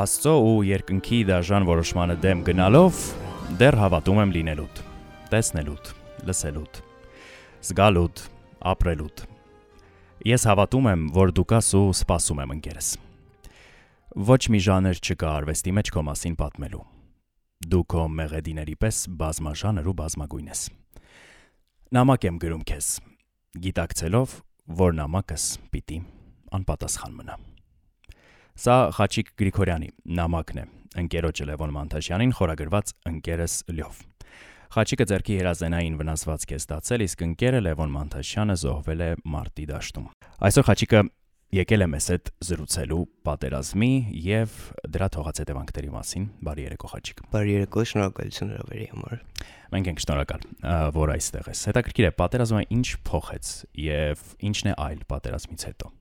Աստծո ու երկնքի դաժան որոշմանը դեմ գնալով դեռ հավատում եմ լինելուտ, տեսնելուտ, լսելուտ, զգալուտ, ապրելուտ։ Ես հավատում եմ, որ դու կաս ու սպասում եմ ընկերս։ Ոչ մի ժաներ չկա արվեստի մեջ քո մասին պատմելու։ Դու քո մեղեդիների պես բազմաժանր ու բազմագույն ես։ Նամակ եմ գրում քեզ, գիտակցելով, որ նամակս պիտի անպատասխան մնա։ Սա Խաչիկ Գրիգորյանի նամակն է, ընկերոջը Լևոն Մանթաշյանին խորագրված ընկերս լյով։ Խաչիկը ձերքի հերազենային վնասվածք է ստացել, իսկ ընկերը Լևոն Մանթաշյանը զոհվել է մարտի դաշտում։ Այսօր Խաչիկը եկել է մեզ հետ զրուցելու պատերազմի եւ դրա թողած հետևանքների մասին։ Բարի երեկո Խաչիկ։ Բարի երեկո, շնորհակալություն հրավերի համար։ Մենք ենք շնորհակալ, որ այստեղ ես։ Հետաքրքիր է, պատերազմը ինչ փոխեց եւ ինչն է այլ պատերազմից հետո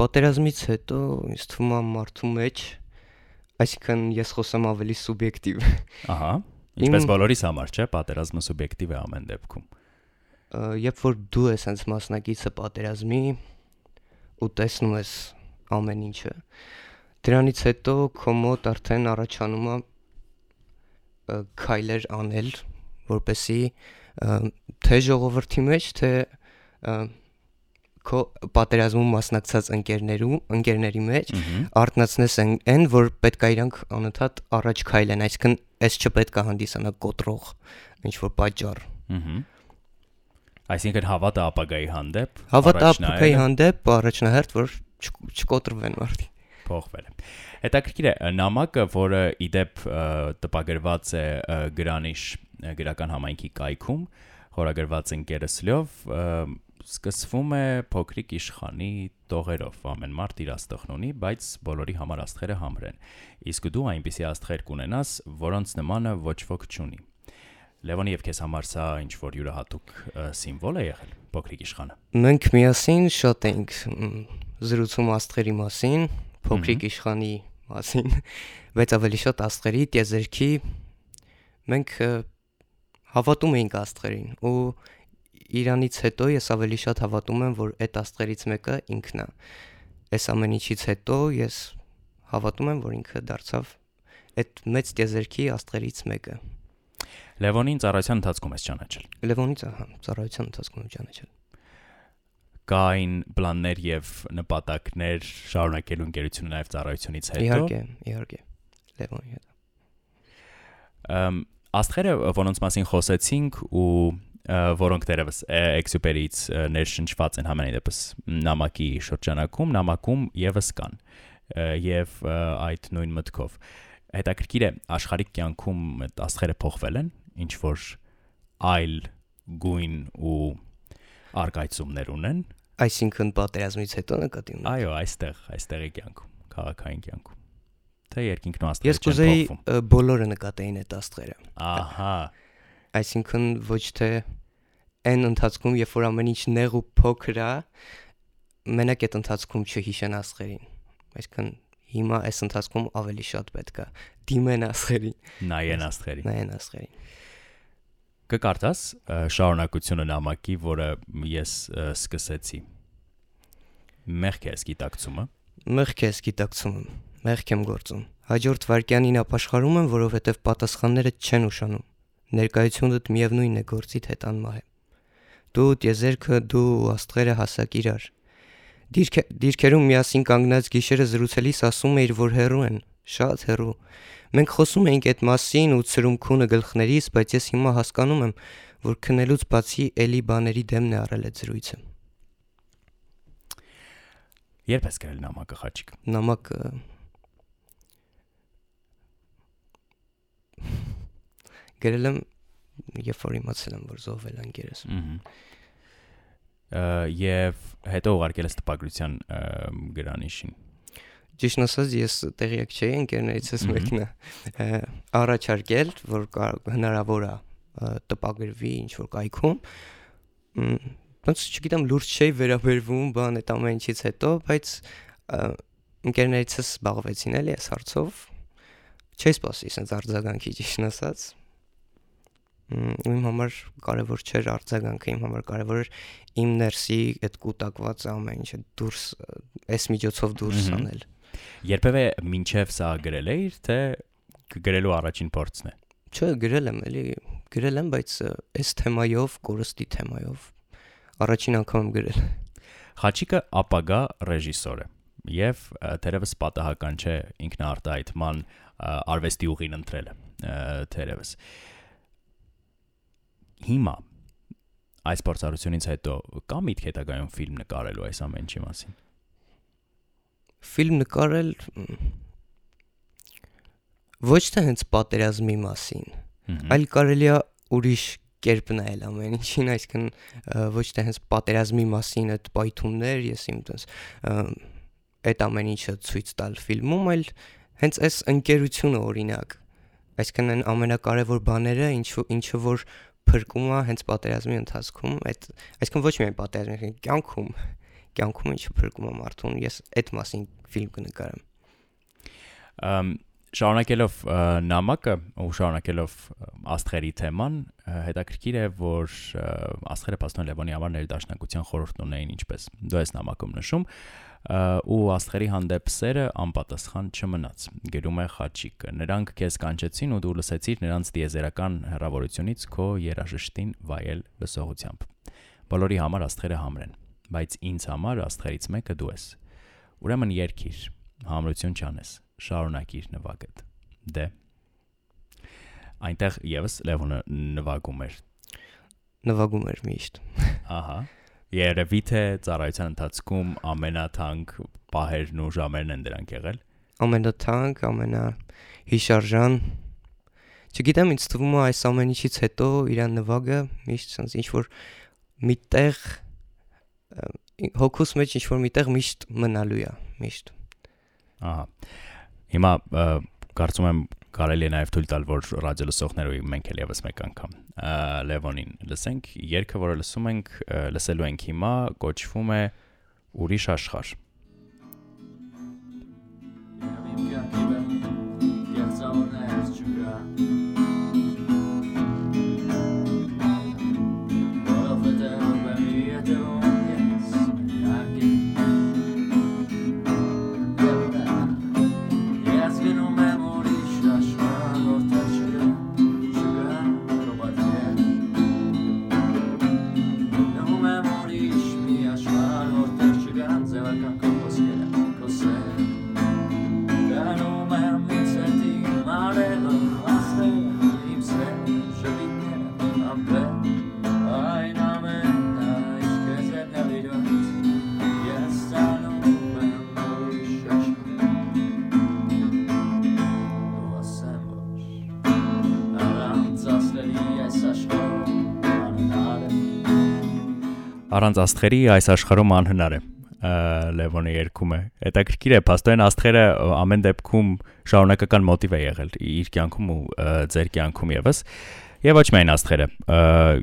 պատերազմից հետո ինձ թվում է մարդու մեջ, այսինքն ես խոսեմ ավելի սուբյեկտիվ։ Ահա։ Ինչպես բոլորիս համար, չէ, պատերազմը սուբյեկտիվ է ամեն դեպքում։ Երբ որ դու ես հենց մասնակիցը պատերազմի ու տեսնում ես ամեն ինչը, դրանից հետո քո մոտ արդեն առաջանում է քայլեր անել, որպեսի թե ժողովրդի մեջ, թե քո պատերազմում մասնակցած ընկերներու, ընկերների մեջ արտնացնես այն, որ պետք է իրանք անընդհատ առաջ քայլեն, այսինքն այս չպետք է հանդիսանա կոտրող ինչ որ պատճառ։ Այսինքն հավատը ապագայի հանդեպ, հավատը ապագայի հանդեպ առաջնահերթ որ չկոտրվեն մարդի փոխվել է։ Հետաքրքիր է նամակը, որը իդեպ տպագրված է Գրանիշ գրական համայնքի կայքում, խորագրված ընկերսլով սկսվում է փոքրիկ իշխանի տողերով։ Ամեն մարդ իր աստղն ունի, բայց բոլորի համար աստղերը համր են։ Իսկ դու այնպիսի աստղեր կունենաս, որոնց նմանը ոչ ոք չունի։ Լևոնի եւ քեզ համար սա ինչ որ յուրահատուկ սիմվոլ է եղել փոքրիկ իշխանը։ Մենք միասին շատ ենք զրուցում աստղերի մասին, փոքրիկ իշխանի մասին, բայց ավելի շատ աստղերի, տիեզերքի մենք հավատում էինք աստղերին ու Իրանից հետո ես ավելի շատ հավատում եմ, որ այդ աստղերից մեկը ինքն է։ Այս ամեն ինչից հետո ես հավատում եմ, որ ինքը դարձավ այդ մեծ տեզերքի աստղերից մեկը։ Լևոնին ծառայության ընթացքում ես ճանաչել։ Լևոնից, ահա, ծառայության ընթացքում եմ ճանաչել։ Կային պլաններ եւ նպատակներ շարունակելու ընկերությունը նաեւ ծառայությունից հետո։ Իհարկե, իհարկե։ Լևոնի հետ։ Ամ աստղերը, որոնց մասին խոսեցինք ու որոնք դերևս Exupery-ից ներշնչված են համենայն դեպս նամակի շրջանակում, նամակում եւս կան եւ այդ նույն մտքով հետաքրքիր է աշխարհիկ կյանքում այդ աստղերը փոխվել են ինչ որ այլ գույն ու արկայծումներ ունեն այսինքն պատերազմից հետո նկատի ունի այո այստեղ այստեղի կյանքում քաղաքային կյանքում թե երկինքն ու աստղերը ես կուզեի բոլորը նկատեին այդ աստղերը ահա այսինքն ոչ թե այն ընթացքում, երբ որ ամեն ինչ նեղ ու փոքր է, մենակ այդ ընթացքում չհիշեն աստղերին։ Այսինքն հիմա այս ընթացքում ավելի շատ պետք է դիմեն աստղերին, նայեն աստղերին։ Նայեն աստղերին։ Կկարդաս շարունակությունը նամակի, որը ես սկսեցի։ Մեղք է գիտակցումը։ Մեղք է գիտակցումը։ Մեղք եմ գործում։ Հաջորդ վարքյանին ապաշխարում եմ, որովհետև պատասխանները չեն ուշանում ներկայությունդ միևնույն է գործիդ հետ անմահ է։ Դու տիեզերքը դու աստղերը հասակ իրար։ Դիրքերում միասին կանգնած գիշերը զրուցելիս ասում էիր, որ հերու են, շատ հերու։ Մենք խոսում էինք այդ մասին ու ծրում քունը գլխներից, բայց ես հիմա հասկանում եմ, որ քնելուց բացի էլի բաների դեմն է առել այդ զրույցը։ Երբ ես գրել նամակը խաչիկ։ Նամակը գրել եմ երբ որ իմացել եմ որ զոհվել է ընկերս։ Ահա եւ հետո ուղարկել ես տպագրության գրանիշին։ Ճիշտ ասած ես տեղյակ չէի ընկերներիցս մեկն է առաջարկել որ հնարավոր է տպագրվի ինչ որ կայքում ոնց չգիտեմ լուրջ չէի վերաբերվում բան այդ ամեն ինչից հետո բայց ընկերներիցս զբաղվեցին էլի այս հարցով չէի սպասի sense արձագանքի ճիշտ ասած իմ համար կարևոր չէր արձագանքը, իմ համար կարևոր էր իմ ներսի այդ կൂട്ടակված ամեն ինչը դուրս այս միջոցով դուրս անել։ Երբևէ մինչև սա գրել էիր, թե գրելու առաջին փորձն է։ Չէ, գրել եմ, էլի գրել եմ, բայց այս թեմայով, կորստի թեմայով առաջին անգամ գրել։ Խաչիկը ապագա ռեժիսոր է եւ թերևս պատահական չէ ինքնաարտահայտման արվեստի ուղին ընտրելը թերևս հիմա այս փորձառությունից հետո կա միտք հետագայում ֆիլմ նկարելու այս ամեն ինչի մասին։ Ֆիլմ նկարել ոչ թե հենց պատերազմի մասին, այլ կարելի է ուրիշ կերպ նայել ամեն ինչին, այսինքն ոչ թե հենց պատերազմի մասին այդ պայթումներ, ես իմ տես այդ ամեն ինչը ցույց տալ ֆիլմում, այլ հենց այս ընկերությունը օրինակ այսինքն այն ամենակարևոր բաները, ինչ ինչը որ փրկում է հենց պատերազմի ընթացքում, այդ այսինքն ոչ միայն պատերազմի, կյանքում, կյանքում ինչը փրկում է մարդուն, ես այդ մասին ֆիլմ կնկարեմ։ Ամ շարունակելով նամակը ու շարունակելով աստղերի թեման, հետաքրքիր է, որ աստղերը Պաստոն Լևոնի համար ներդաշնակության խորհուրդ ունեին ինչպես։ Դու ես նամակում նշում, ու աստղերի հանդեպ սերը անպատասխան չմնաց։ Գրում է Խաչիկը։ Նրանք քեզ կանչեցին ու դու լսեցիր նրանց դիեզերական հեռավորությունից քո երաժշտին վայել լսողությամբ։ Բոլորի համար աստղերը համր են, բայց ինձ համար աստղերից մեկը դու ես։ Ուրեմն երկիր, համրություն չանես, շարունակիր նվագդ։ Դե այնտեղ եւս Լևոնը նվագում էր։ Նվագում էր միշտ։ Ահա Երևի թե ծառայության ընթացքում ամենաթանկ պահերն ու ժամերն են դրանք եղել։ Ամենաթանկ, ամենա հիշարժան։ Չգիտեմ, ինձ թվում է այս ամեն ինչից հետո իրան նվագը միշտ sense ինչ որ միտեղ հոգուս մեջ ինչ որ միտեղ միշտ մնալու է, միշտ։ Ահա։ Հիմա կարծում եմ կարելի է նաև թույլ տալ, որ ռադիո լսողները մենք էլ եւս մեկ անգամ Լևոնին լսենք։ Երգը, որը լսում ենք, լսելու ենք հիմա, կոչվում է Ուրիշ աշխարհ։ Առանց աստղերի այս աշխարհում անհնար է Լևոնը երգում է։ Հետաքրքիր է, փաստորեն աստղերը ամեն դեպքում շարունակական մոտիվ է եղել իր կյանքում ու ձեր կյանքում եւս։ Եվ ոչ միայն աստղերը։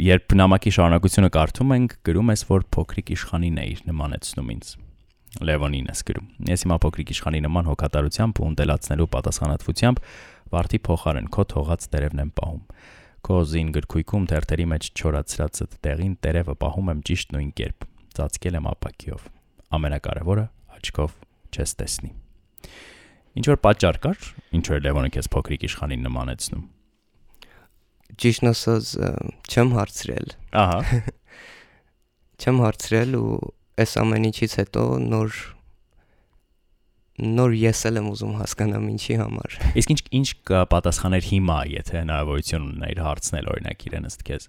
Երբ նամակի շարունակությունը կարդում ենք, գրում ես, որ փոքրիկ իշխանին է իր նմանեցնում ինձ։ Լևոնին ես գրում։ Ես հիմա փոքրիկ իշխանի նման հոգատարությամբ ու ընտելացնելու պատասխանատվությամբ վարդի փոխարեն քո թողած տերևն եմ պահում Քո զին գրքույկում թերթերի մեջ չորացրած տեղին տերևը պահում եմ ճիշտ նույն կերպ։ Ծածկել եմ ապակիով։ Ամենակարևորը աչքով չես տեսնի։ Ինչ որ պատճառ կար, ինչ որ Լևոնը քեզ փոքրիկ իշխանին նմանեցնում։ Ճիշտն ասած, չեմ հարցրել։ Ահա։ Չեմ հարցրել ու այս ամեն ինչից հետո նոր նոր ես էլ եմ ուզում հասկանամ ինչի համար։ Իսկ ինչ ինչ պատասխաներ հիմա, եթե հնարավորություն ունենայիր հարցնել օրինակ իրեն ըստ քեզ։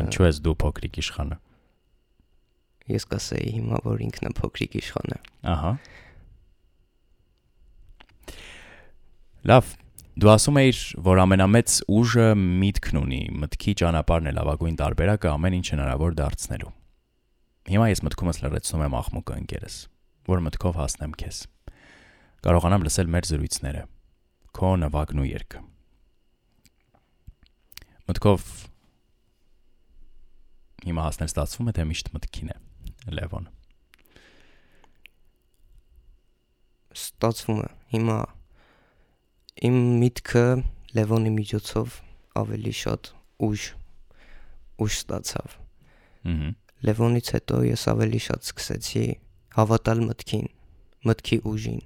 Ինչու ես դու փոքրիկ իշխանը։ Ես կասեի հիմա, որ ինքն է փոքրիկ իշխանը։ Ահա։ Լավ, Դու ասում էիր, որ ամենամեծ ուժը միտքն ունի, մտքի ճանապարհն է լավագույն տարբերակը ամեն ինչ հնարավոր դարձնելու։ Հիմա ես մտքումս լրացնում եմ աղմուկը ընկերս որ մտքով հասնեմ քեզ։ Կարողանամ լսել մեր զրույցները, քո նվագն ու երգը։ Մտքով հիմա հասնել ստացվում է թե միշտ մտքին է, Լևոն։ Ստացվում է։ Հիմա իմ միտքը Լևոնի միջոցով ավելի շատ ուժ ուժ ստացավ։ Ահա Լևոնից հետո ես ավելի շատ սկսեցի հավատալ մտքին, մտքի ուժին։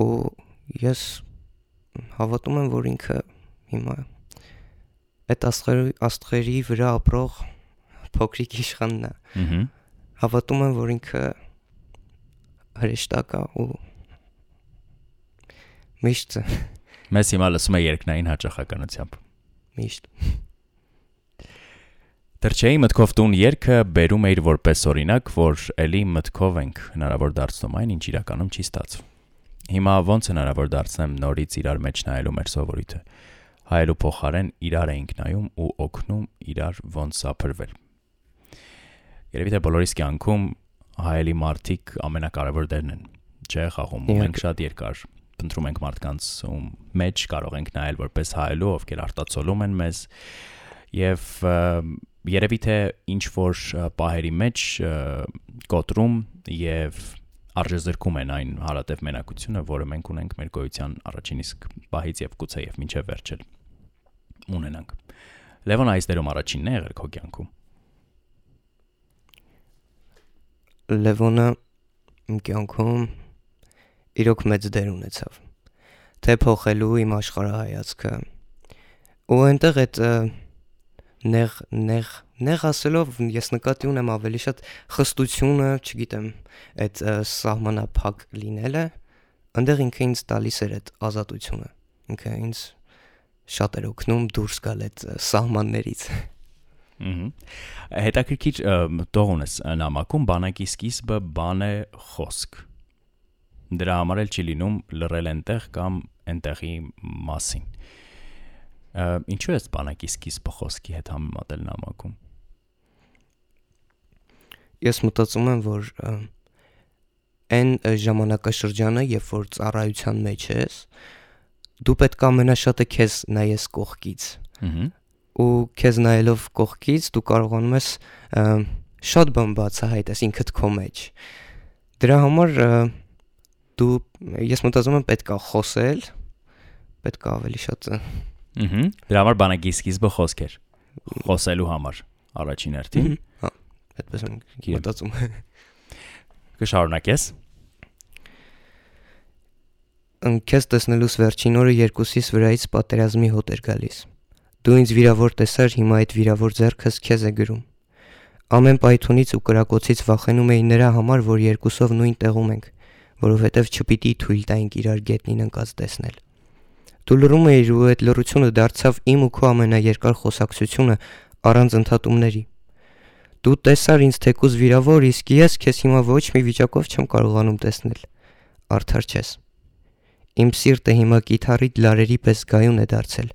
ու ես հավատում եմ, որ ինքը հիմա այդ աստղերի աստղերի վրա ապրող փոքրիկ իշխանն է։ Ահա։ Հավատում եմ, որ ինքը հրեշտակ է ու միշտ Մեզ հիմա լսում է երկնային հաճախականությամբ։ միշտ Դրչեի մտքով տուն երգը բերում էիր որպես օրինակ, որ ելի մտքով ենք հնարավոր դարձնում այն, ինչ իրականում չի ստացվում։ Հիմա ո՞նց հնարավոր դարձնեմ նորից իրար մեջ նայելու մեր սովորույթը։ Հայելու փոխարեն իրար էինք նայում ու օգնում իրար ոնց սափրվել։ Երևի թե բոլորիս կյանքում հայելի մարդիկ ամենակարևոր դերն են։ Չէ, խաղում մենք շատ երկար փնտրում ենք մարդկանց ում մեջ կարող ենք նայել որպես հայելու, ովքեր արտացոլում են մեզ եւ ը, երևի թե ինչ որ պահերի մեջ կոտրում եւ արժեզրկում են այն հարատև մենակությունը, որը մենք ունենք մեր գոյության առաջին իսկ պահից եւ գուցե եւ մինչեւ վերջել ունենանք։ Լևոն այս դերում առաջինն է եղել քո կյանքում։ Լևոնը իմ կյանքում իրոք մեծ դեր ունեցավ։ Թե փոխելու իմ աշխարհայացքը։ Ու այնտեղ այդ ը, նեղ նեղ նեղ ասելով ես նկատի ունեմ ավելի շատ խստությունը, չգիտեմ, այդ սահմանափակ լինելը, այնտեղ ինքը ինձ տալիս էր այդ ազատությունը։ Ինքը ինձ շատ էր օգնում դուրս գալ այդ սահմաններից։ Ահա։ Հետաքրքիր ը, տող ունես ը, նամակում բանակի սկիզբը բան է խոսք։ Դրա համար էլ չի լինում լռել այնտեղ կամ այնտեղի մասին։ Ա, Ինչու է բանակի սկիզբը խոսքի հետ համեմատել նամակում։ Ես մտածում եմ, որ այն ժամանակաշրջանը, երբ որ ծառայության մեջ ես, դու պետք է ամենաշատը քեզ նայես կողքից Ահա։ ու քեզ նայելով կողքից դու կարողանում ես շատ բան բացահայտես ինքդ քո մեջ։ Դրա համար դու ես մտածում եմ պետք է խոսել, պետք է ավելի շատ Ահա։ Դրա համար բանակի սկիզբը խոսք էր։ Խոսելու համար առաջին հերթին։ Հա, այդպես Գիտեմ։ մտածում։ Կշարունակես։ Քեզ տեսնելուց վերջին օրը երկուսիս վրայից պատերազմի հոտ էր գալիս։ Դու ինձ վիրավոր տեսար, հիմա այդ վիրավոր ձեռքս քեզ է գրում։ Ամեն պայթունից ու կրակոցից վախենում էի նրա համար, որ երկուսով նույն տեղում ենք, որովհետև չպիտի թույլ տայինք իրար գետնին ընկած տեսնել։ Դու լռում էիր ու այդ լռությունը դարձավ իմ ու քո ամենաերկար խոսակցությունը առանց ընդհատումների։ Դու տեսար ինձ թեկուզ վիրավոր, իսկ ես քեզ հիմա ոչ մի վիճակով չեմ կարողանում տեսնել։ Արդար չես։ Իմ սիրտը հիմա կիթառիդ լարերի պես գայուն է դարձել։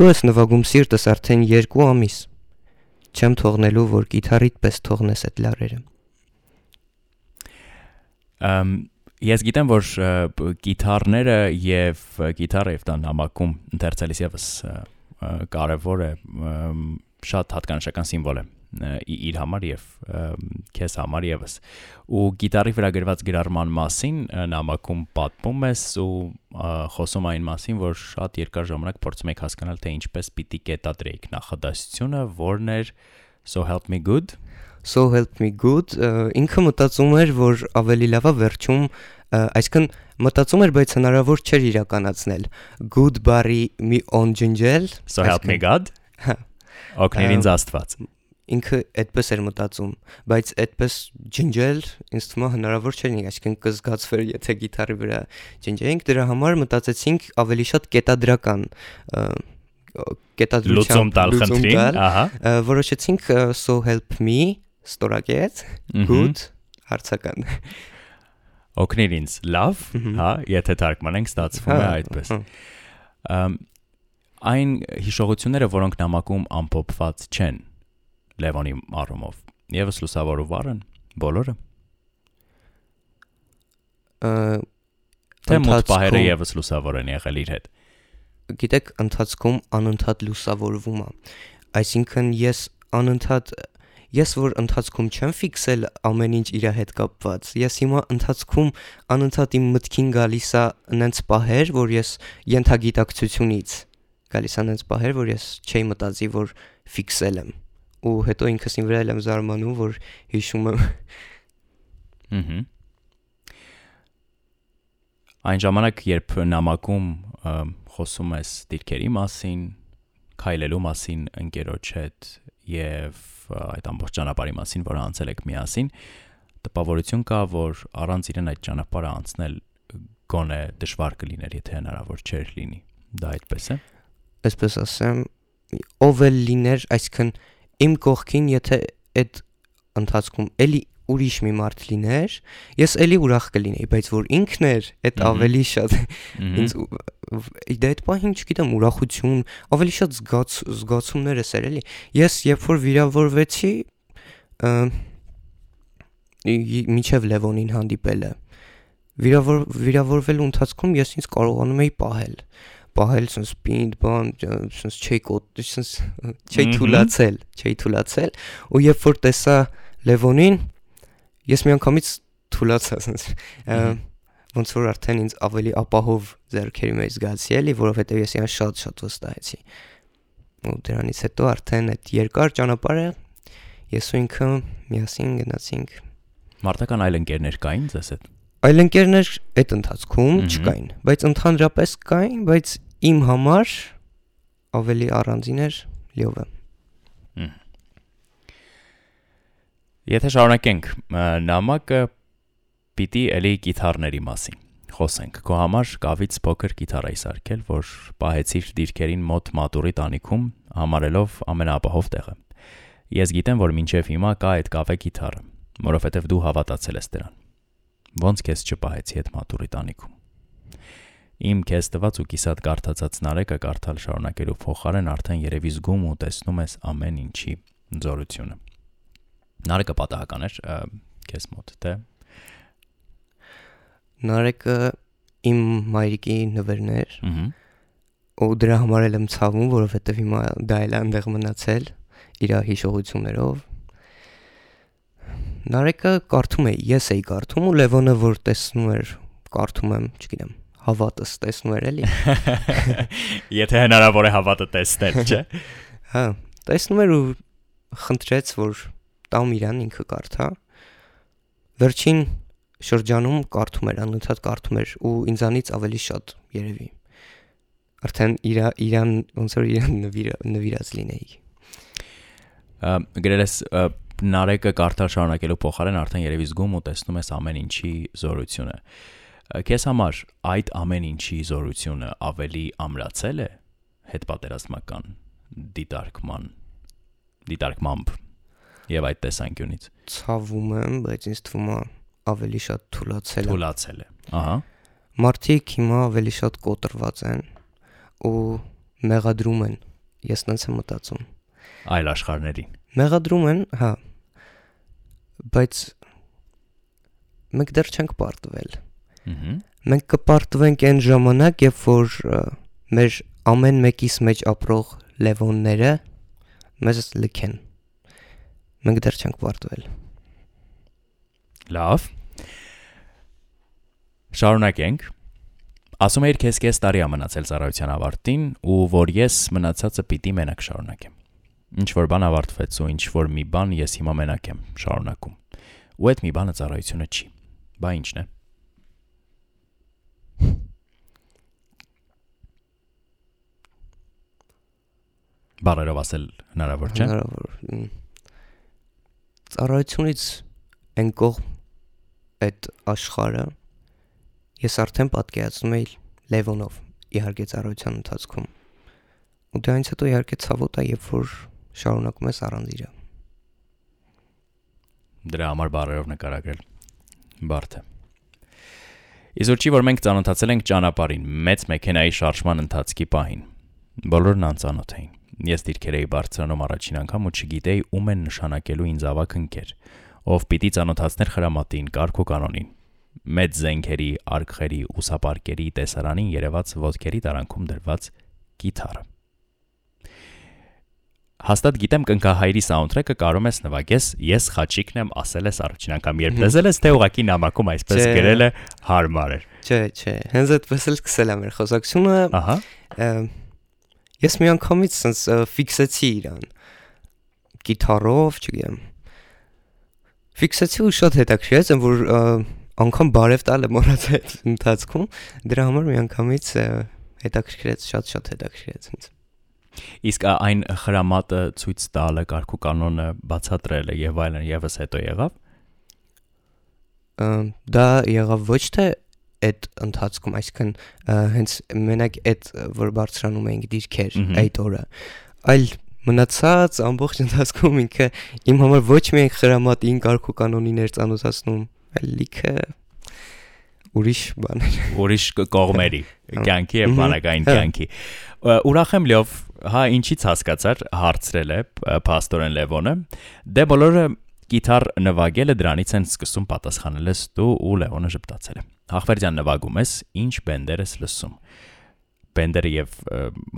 Դու ես նվագում սիրտս արդեն 2 ամիս։ Չեմ թողնելու, որ կիթառիդ պես թողնես այդ լարերը։ Ամ ես գիտեմ որ գիտարները եւ գիտարը եւ դա նամակում ընթերցելիս եւս կարեւոր է շատ հատկանշական սիմվոլ է իր համար եւ քեզ համար եւս ու գիտարի վրա գրված գրառման մասին նամակում պատմում ես ու խոսում այն մասին որ շատ երկար ժամանակ փորձում եք հասկանալ թե ինչպես պիտի կետադրեիք նախադասությունը որն էր so help me good So help me good, ինքը մտածում էր, որ ավելի լավ է վերջում, այսինքն մտածում էր, բայց հնարավոր չէր իրականացնել։ Good բարի մի on ջնջել, so help me god? Ամ, ինձ աստված ինքը այդպես էր մտածում, բայց այդպես ջնջել ինձ թվում է հնարավոր չէր, այսինքն կզգացվեր, եթե գիտարի վրա ջնջեինք, դրա համար մտածեցինք ավելի շատ կետադրական կետադրությամբ լուծում տալ խնդրին ահա որոշեցինք so help me ստորագետ Մհմ։ good հարցական օգներ ինձ լավ հա եթե թարգմանենք ստացվում է այդպես հա։ Ամ, այն հիշողությունները որոնք նամակում ամփոփված չեն Լևոնի առումով եւս լուսավոր ու վառն բոլորը Ը, թե մոտ պահերը եւս լուսավոր են եղել իր հետ գիտեք ընթացքում անընդհատ լուսավորվում է այսինքն ես անընդհատ ես որ ընթացքում չեմ ֆիքսել ամեն ինչ իր հետ կապված ես հիմա ընթացքում անընդհատ իմ մտքին գալիս է նենց պահեր որ ես ենթագիտակցությունից գալիս է նենց պահեր որ ես չէի մտածի որ ֆիքսել եմ ու հետո ինքս ինձ վրա եմ զարմանում որ հիշում եմ Ահա Այն ժամանակ, երբ նամակում խոսում ես դիրքերի մասին, քայլելու մասին ընկերոջ հետ եւ այդ ամբողջ ճանապարհի մասին, որը անցել եք միասին, տպավորություն կա, որ առանց իրեն այդ ճանապարհը անցնել գոնե դժվար կլիներ, եթե հնարավոր չէր լինի։ Դա այդպես է։ Այսպես ասեմ, ով էլ լիներ, այսինքն իմ կողքին, եթե այդ ընթացքում էլի ուրիշ մի մարդ լիներ, ես էլի ուրախ կլինեի, բայց որ ինքն էր, այդ ավելի շատ ինձ դա այդ պահին չգիտեմ, ուրախություն, ավելի շատ զգաց զգացումներ էր էլի։ Ես երբ որ վիրավորվեցի, միջև Լևոնին հանդիպելը վիրավոր վիրավորվելու ընթացքում ես ինձ կարողանում էի պահել պահել sense պինդ բան sense չէի կոտ sense չէի թուլացել չէի թուլացել ու երբ որ տեսա Լևոնին ես միանգամից թուլացա sense ոնց որ արդեն ինձ ավելի ապահով ձեռքերի մեջ զգացի էլի որովհետև ես իրան շատ շատ վստահեցի ու դրանից հետո արդեն այդ երկար ճանապարհը ես ու ինքը միասին գնացինք Մարտական այլ ընկերներ կային ձեզ հետ Այլ ընկերներ այդ ընթացքում չկային, բայց ընդհանրապես կային, բայց իմ համար ավելի առանձին էր Լիովը։ Եթե շարունակենք, նամակը պիտի էլի գիտարների մասին խոսենք։ Քո համար կավից փոքր գիտար էի սարքել, որ պահեցիր դիրքերին մոտ մատուրի տանիքում, համարելով ամենաապահով տեղը։ Ես գիտեմ, որ մինչև հիմա կա այդ կավե գիտարը, որովհետև դու հավատացել ես դրան։ Ոնց քեզ չպահեցի այդ մատուրի տանիքում։ Իմ քեզ տված ու կիսատ կարդացած նարեկը կարդալ շարունակելու փոխարեն արդեն երևի զգում ու տեսնում ես ամեն ինչի զորությունը։ Նարեկը պատահական էր քեզ մոտ, թե Նարեկը իմ մայրիկի նվերն էր։ Ահա ու դրա համար էլ եմ ցավում, որովհետև հիմա դա էլ այնտեղ մնացել իր հիշողություններով։ Նարեկը կարդում է, ես էի կարդում ու Լևոնը որ տեսնում էր, կարդում եմ, չգիտեմ, հավատս տեսնում էր էլի։ Եթե հնարավոր է հավատը տեսնել, չէ։ Հա, տեսնում էր ու խնդրեց, որ տամ իրան ինքը կարդա։ Վերջին շրջանում կարդում էր, անընդհատ կարդում էր ու ինձանից ավելի շատ երևի։ Արդեն իր իրան ոնց որ իրան նվիր նվիրած լինեի։ Գրել ես նարեկը կարդալ շարունակելու փոխարեն արդեն երևի զգում ու տեսնում ես ամեն ինչի զորությունը։ Քեզ համար այդ ամեն ինչի զորությունը ավելի ամրացել է հետ պատերազմական դիտարկման դիտարկմամբ եւ այդ տեսանկյունից։ Ցավում եմ, բայց ինձ թվում է ավելի շատ թուլացել է։ Թուլացել է։ Ահա։ Մարդիկ հիմա ավելի շատ կոտրված են ու մեղադրում են։ Ես տենց եմ մտածում։ Այլ աշխարհներին։ Մեղադրում են, հա։ Բայց մենք դեռ չենք պարտվել։ Ահա։ Մենք կպարտվենք այն ժամանակ, երբ որ մեր ամեն մեկիս մեջ ապրող լևոնները մեզ լքեն մենք դեռ չենք վարտվել։ Լավ։ Շարունակենք։ Ասում էիր քեզ քեզ տարի ամնացել ծառայության ավարտին ու որ ես մնացածը պիտի մենակ շարունակեմ։ Ինչ որ բան ավարտվեց ու ինչ որ մի բան ես հիմա մենակ եմ շարունակում։ Ու այդ մի բանը ծառայությունը չի։ Բա ինչն է։ Բարերով ասել հնարավոր չէ։ Հնարավոր ծառայությունից այն կողմ այդ աշխարհը ես արդեն պատկերացնում էի Լևոնով իհարկե ծառայության ընթացքում ու դրանից հետո իհարկե ցավոտ է երբ որ շարունակում ես առանց իրա դրա համար բարերով նկարագրել բարդ է Իսկ չի որ մենք ծանոթացել ենք ճանապարհին մեծ մեքենայի շարժման ընթացքի պահին բոլորն անծանոթ էին Ես դիրքեր էի բարձրանում առաջին անգամ ու չգիտեի ում են նշանակելու ինձ ավակ ընկեր, ով պիտի ծանոթացներ խրամատին, կարգ ու կանոնին։ Մեծ զենքերի, արքխերի, ուսապարկերի տեսարանին երևաց ոտքերի տարանքում դրված գիտարը։ Հաստատ գիտեմ կնքահայրի սաունդթրեքը կարող ես նվագես, ես խաչիկն եմ ասել ես առաջին անգամ, երբ լսել ես թե ուղակի նամակում այսպես գրել է հարմար էր։ Չէ, չէ, հենց այդպես էլ սկսել եմ մեր խոսակցությունը։ Ահա Ես մի անգամից sense ֆիքսեցի իրան գիտարով, չգիտեմ։ Ֆիքսեցի ու շատ հետաքրքրեց, որ անգամ բարև տալը մոռացա այդ ընթացքում դրա համար միանգամից հետաքրքրեց շատ-շատ հետաքրքրեց ինձ Իսկ այն խրամատը ցույց տալը, կարգու կանոնը բացատրելը եւ այլն եւս հետո եղավ։ Դա եղավ ոչ թե այդ ընթացքում, այսինքն հենց մենակ այդ որ բարձրանում էինք դիրքեր այդ օրը, այլ մնացած ամբողջ ընթացքում ինքը իմ համար ոչ միայն խրամատին կարգո կանոնիներ ծանոթացնում, այլ լիքը ուրիշ բաներ, ուրիշ կողմերի, հա։ հա։ կյանքի եւ բանակային հա։ կյանքի։ Ուրախ եմ լավ, հա ինչից հասկացար հարցրել է Պաստորեն Լևոնը։ Դե բոլորը գիտար նվագելը դրանից են սկսում պատասխանելս դու ու Լևոնը ճպտացել է։ Հախվերդյան նվագում ես, ինչ բենդեր ես լսում։ Բենդերը եւ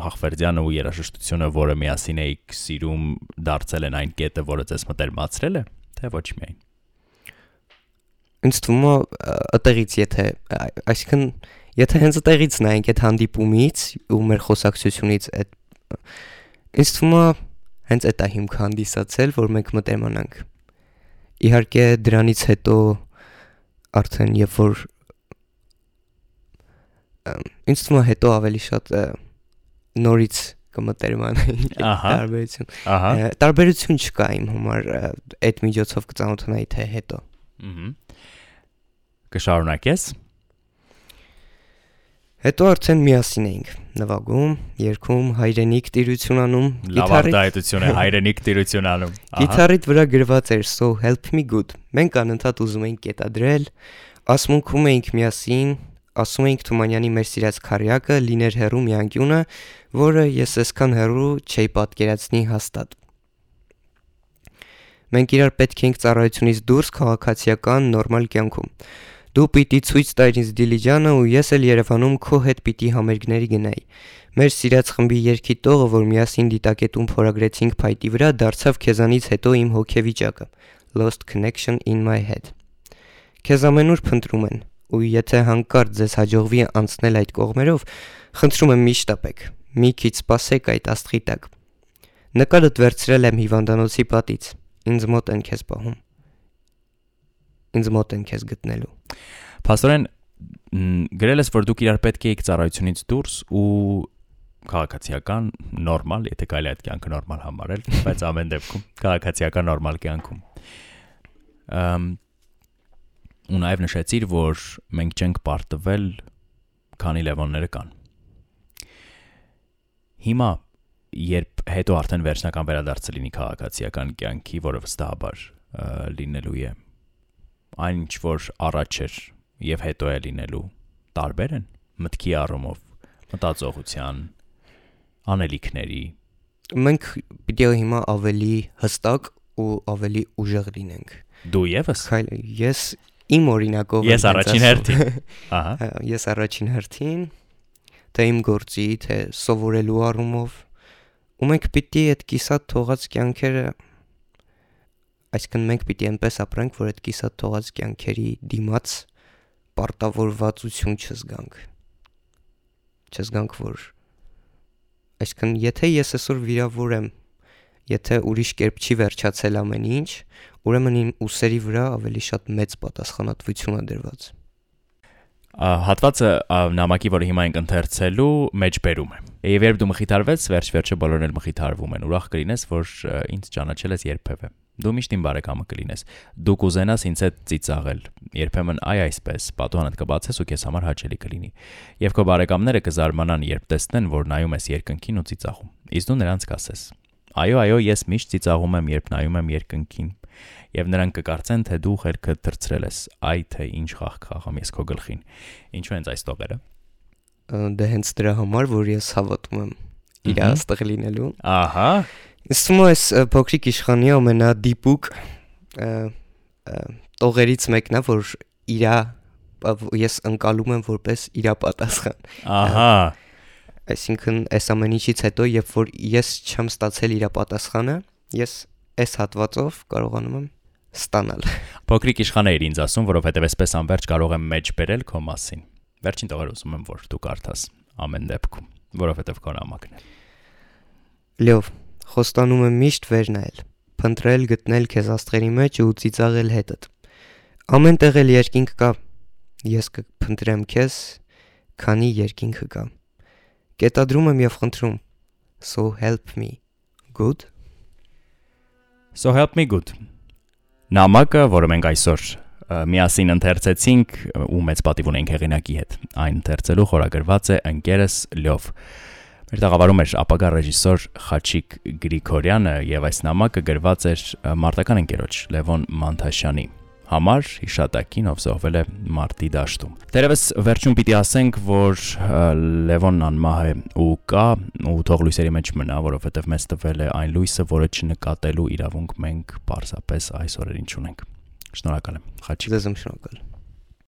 Հախվերդյանը ու երաժշտությունը, որը միասին էիք սիրում, դարձել են այն կետը, որը ձեզ մտերմացրել է, թե ոչ միայն։ Ինձ թվում է ըտեղից, եթե, այսինքն, եթե հենց ըտեղից նայենք այդ հանդիպումից ու մեր խոսակցությունից այդ ինձ թվում է հենց այդ է հիմք հանդիսացել, որ մենք մտերմանանք։ Իհարկե դրանից հետո արդեն երբ որ ինձ թվում է հետո ավելի շատ նորից կմտերմանայի տարբերություն։ Ահա։ Տարբերություն չկա իմ համար այդ միջոցով կծանոթանայի թե հետո։ Ահա։ Կշարունակես։ Հետո արդեն միասին էինք նվագում, երգում, հայրենիք տիրություն անում, գիտարի հայրենիք տիրություն անում։ Գիտարիդ վրա գրված էր So help me good։ Մենք անընդհատ ուզում էինք կետադրել, ասմունքում էինք միասին, ասում էինք Թումանյանի մեր սիրած քարյակը լիներ հերու մի անկյունը, որը ես այսքան հերու չէի պատկերացնի հաստատ։ Մենք իրար պետք ենք ծառայությունից դուրս քաղաքացիական նորմալ կյանքում։ Դու պիտի ցույց տայր ինձ Դիլիջանը ու ես էլ Երևանում քո հետ պիտի համերգների գնայի։ Մեր սիրած խմբի երկի տողը, որ միասին դիտակետում փորագրեցինք փայտի վրա, դարձավ քեզանից հետո իմ հոգեվիճակը։ Lost connection in my head։ Քեզ ամենուր փնտրում են, ու եթե հանկարծ ձեզ հաջողվի անցնել այդ կողմերով, խնդրում եմ մի շտապեք։ Մի քիչ սպասեք այդ աստղի տակ։ Նկարդ վերցրել եմ հիվանդանոցի պատից։ Ինձ մոտ են քեզ պահում։ Ինձ մոտ են քեզ գտնելու։ Փաստորեն գրել ես, որ դուք իրար պետք է եք ծառայությունից դուրս ու քաղաքացիական նորմալ, եթե կարելի է այդ կյանքը նորմալ համարել, բայց ամեն դեպքում քաղաքացիական նորմալ կյանքում։ Ամ ու նաև նշեցիր, որ մենք չենք պարտվել, քանի լևոնները կան։ Հիմա երբ հետո արդեն վերջնական վերադարձը լինի քաղաքացիական կյանքի, որը վստահաբար լինելու է, այն ինչ որ առաջ էր եւ հետո է լինելու տարբեր են մտքի առումով, մտածողության, անելիքների։ Մենք պիտի հիմա ավելի հստակ ու ավելի ուժեղ լինենք։ Դու եւս։ Քայլ ես իմ օրինակով Ես առաջին հերթին։ Ահա։ Ես առաջին հերթին թե իմ գործի, թե սովորելու առումով ու մենք պիտի այդ կիսատ թողած կյանքերը այսինքն մենք պիտի այնպես ապրենք, որ այդ կիսատ թողած կյանքերի դիմաց պարտավորվածություն չզգանք։ Չզգանք, որ այսինքն եթե ես այսօր վիրավոր եմ, եթե ուրիշ կերպ չի վերջացել ամեն ինչ, ուրեմն իմ ուսերի վրա ավելի շատ մեծ պատասխանատվություն է դրված հատվածը նամակի, որը հիմա ենք ընթերցելու, մեջ բերում է։ Եվ երբ դու մխիթարվես, վերջ-վերջը բոլորն էլ մխիթարվում են։ Ուրախ կլինես, որ ինձ ճանաչել ես երբևէ։ Դու միշտ իմ բարեկամը կլինես։ Դու կուզենաս ինձ հետ ծիծաղել։ Երբեմն այ այսպես, պատուհանդ կբացես ու քեզ համար հաճելի կլինի։ Եվ քո բարեկամները կզարմանան, երբ տեսնեն, որ նայում ես երկնքին ու ծիծաղում։ Իսկ դու նրանց կասես. Այո, այո, ես միշտ ծիծաղում եմ, երբ նայում եմ երկնքին եւ նրանք կկարծեն, թե դու խելքը դրցրել ես, այ թե ինչ խաղ խաղամ ես քո գլխին։ Ինչու են այս տողերը։ Դե հենց դրա համար, որ ես հավատում եմ իր աստղ լինելու։ Ահա։ Իսկ թվում է փոքրիկ իշխանի ամենադիպուկ տողերից մեկն է, որ իրա ես ընկալում եմ որպես իրա պատասխան։ Ահա Այսինքն այս ամեն ինչից հետո, երբ որ ես չեմ ստացել իր պատասխանը, ես այս հատվածով կարողանում եմ ստանալ։ Փոքրիկ իշխանը էր ինձ ասում, որովհետև այսպես անverջ կարող եմ մեջ բերել քո մասին։ Վերջին տողեր ուզում եմ, որ դու կարդաս ամեն դեպքում, որովհետև քո նամակն է։ Լավ, խոստանում եմ միշտ վերնայել, փնտրել, գտնել քեզ աստղերի մեջ ու ծիծաղել հետդ։ Ամեն տեղ էլ երկինք կա, Ես կփնտրեմ քեզ, քանի երկինքը կա։ Կետադրում եմ եւ խնդրում. So help me. Good. So help me good։ Նամակը, որը մենք այսօր միասին ընթերցեցինք ու մեծ պատիվ ունենք հեղինակի հետ։ Այն ընթերցելու խորագրված է ընկերս Լյով։ Մեր տաղավարում էր ապագա ռեժիսոր Խաչիկ Գրիգորյանը եւ այս նամակը գրված էր մարտական ընկերոջ Լևոն Մանթաշյանի համար հիշատակին ով զոհվել է մարտի դաշտում։ Դերևս վերջում պիտի ասենք, որ Լևոնն անմահ է ու կա ու թող լույսերի մեջ մնա, որովհետև մեզ տվել է այն լույսը, որը չնկատելու իրավունք մենք պարզապես այս օրերին չունենք։ Շնորհակալ եմ։ Խաչի։ Ձեզ եմ շնորհակալ։